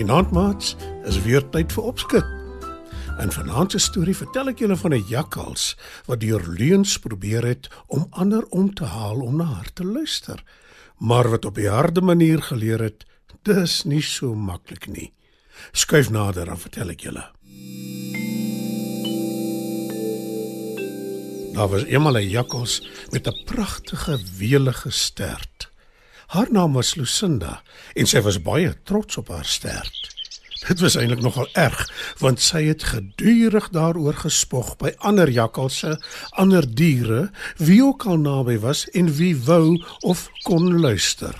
Vanaand maats, is weer tyd vir opskud. In vanaand se storie vertel ek julle van 'n jakkals wat deur leuns probeer het om ander om te haal om na haar te luister, maar wat op 'n harde manier geleer het, dis nie so maklik nie. Skuif nader en vertel ek julle. Daar was eendag 'n jakkals met 'n pragtige welige stert. Haar naam was Lucinda en sy was baie trots op haar stert. Dit was eintlik nogal erg want sy het gedurig daaroor gespog by ander jakkalse, ander diere, wie ook al naby was en wie wou of kon luister.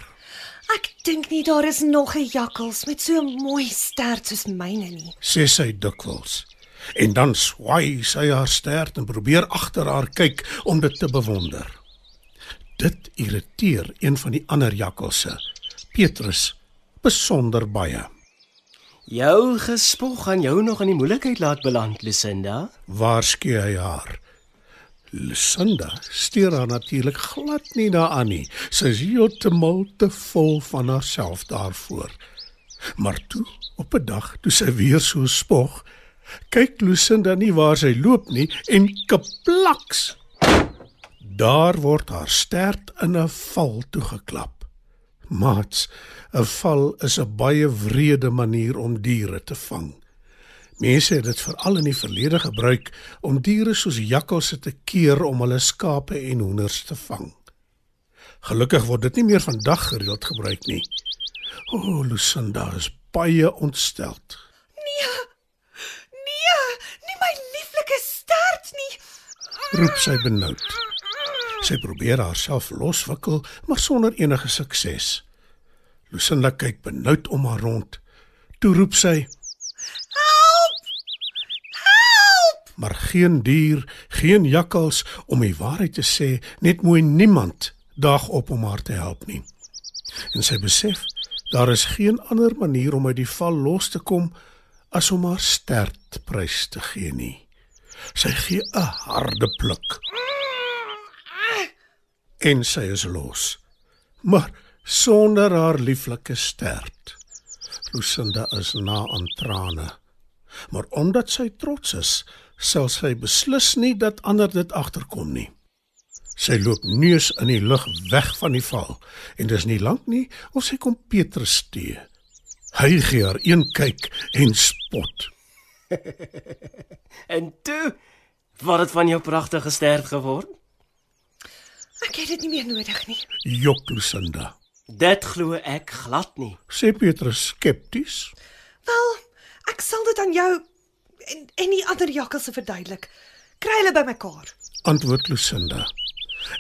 Ek dink nie daar is nog 'n jakkals met so 'n mooi stert soos myne nie. sê sy dikwels. En dan swaai sy haar stert en probeer agter haar kyk om dit te bewonder. Dit irriteer een van die ander jakkalse, Petrus, besonder baie. Jou gespog gaan jou nog in die moeilikheid laat beland, Lucinda. Waarsku hy haar. Lucinda steur haar natuurlik glad nie daaraan nie. Sy is heeltemal te vol van haarself daarvoor. Maar toe, op 'n dag toe sy weer so spog, kyk Lucinda nie waar sy loop nie en kaplaks. Daar word haar stert in 'n val toegeklap. Mats, 'n val is 'n baie wrede manier om diere te vang. Mense het dit veral in die verlede gebruik om diere soos jakkalse te keer om hulle skape en hoenders te vang. Gelukkig word dit nie meer vandag gereeld gebruik nie. O, oh, Lucinda is baie ontsteld. Nee. Nee, nie my lieflike stert nie. Roep sy benoud. Sy probeer haarself loswikkel, maar sonder enige sukses. Lucinda kyk benoud om haar rond. Toe roep sy: Help! Help! maar geen dier, geen jakkals om die waarheid te sê, net mooi niemand daag op om haar te help nie. En sy besef daar is geen ander manier om uit die val los te kom as om haar stert prys te gee nie. Sy gee 'n harde pluk. En sy is los. Maar sonder haar lieflike stert. Lucinda is na aan trane. Maar omdat sy trots is, sal sy beslis nie dat ander dit agterkom nie. Sy loop neus in die lug weg van die val en dis nie lank nie of sy kom Petrus te. Hy gee haar een kyk en spot. En toe wat het van jou pragtige stert geword? Ek het dit nie meer nodig nie. Jok Lucinda. Dit glo ek glad nie. Sê Petrus skepties. Wel, ek sal dit aan jou en en die ander jakkalse verduidelik. Kry hulle bymekaar. Antwoord Lucinda.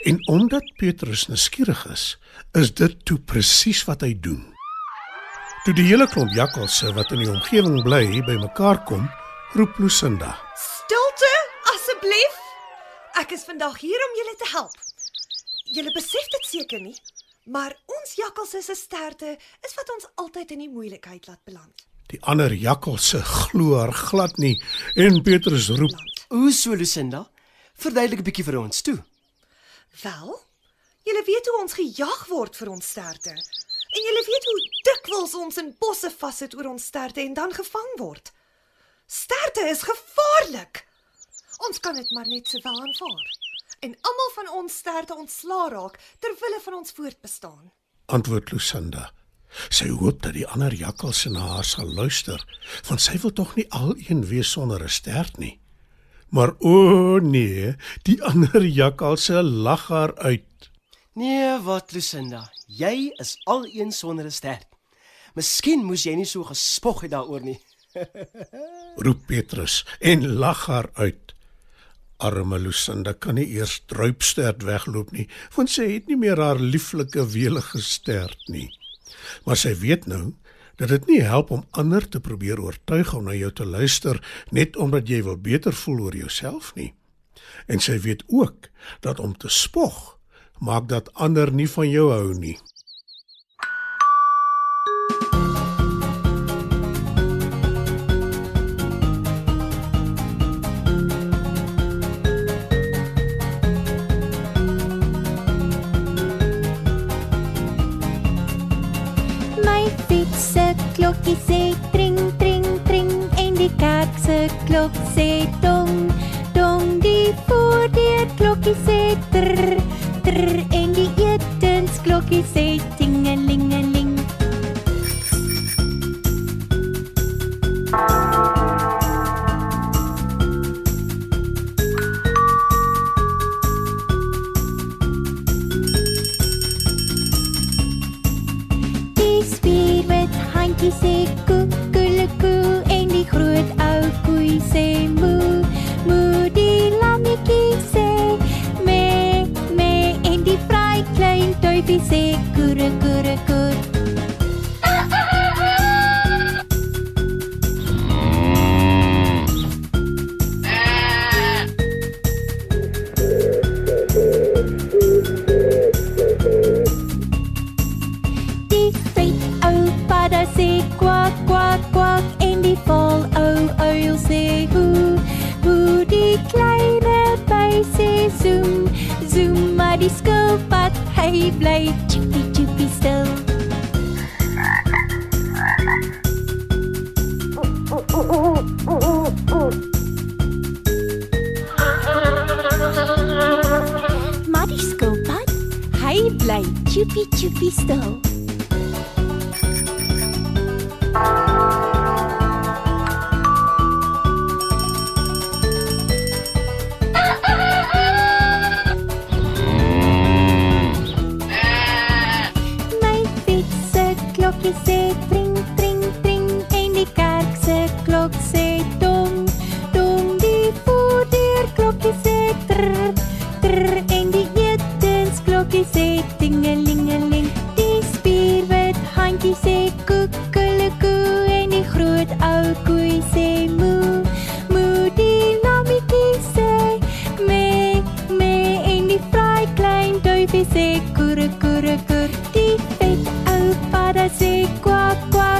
En omdat Petrus nuuskierig is, is dit toe presies wat hy doen. Toe die hele klomp jakkalse wat in die omgewing bly bymekaar kom, roep Lucinda. Stilte, asseblief. Ek is vandag hier om julle te help. Julle besef dit seker nie, maar ons jakkalse se sterte is wat ons altyd in die moeilikheid laat beland. Die ander jakkalse glo haar glad nie en Petrus roep: Hoe so, Lucinda? Verduidelik 'n bietjie vir ons toe. Wel, julle weet hoe ons gejag word vir ons sterte. En julle weet hoe dikwels ons in bosse vassit oor ons sterte en dan gevang word. Sterte is gevaarlik. Ons kan dit maar net sowel aanvaar. En almal van ons sterte ontslaa raak ter wille van ons voortbestaan. Antwoord Lucinda. Sy hoop dat die ander jakkalse na haar sal luister, want sy wil tog nie alleen wees sonder 'n stert nie. Maar o nee, die ander jakkalse lag haar uit. Nee, wat Lucinda? Jy is al een sonder 'n stert. Miskien moes jy nie so gespog het daaroor nie. roep Petrus en lag haar uit. Arme Lucinda kan nie eers druipstert wegloop nie, want sy het nie meer haar lieflike welige stert nie. Maar sy weet nou dat dit nie help om ander te probeer oortuig om na jou te luister net omdat jy wil beter voel oor jouself nie. En sy weet ook dat om te spog maak dat ander nie van jou hou nie. Klokkie sê tring tring tring en die kerk se klok sê dong dong die voordeur klokkie sê trr trr en die etensklokkie sê tingelingeling sê koere koere koer Die feit ou padda sê kwak kwak kwak en die vol ou uil sê hoe hoe die kleine by sê zoom. Zoom maar die skilpad hy bly chippy chippy stil Maar die skilpad hy bly chippy chippy stil en die etensklokkie sê tingelingeling die spierwit handjie sê koekelekoe en die groot ou koei sê moe moe die lammetjie sê me me en die vry klein duifie sê koere koere koer. Die vet ou padda sê kwak kwak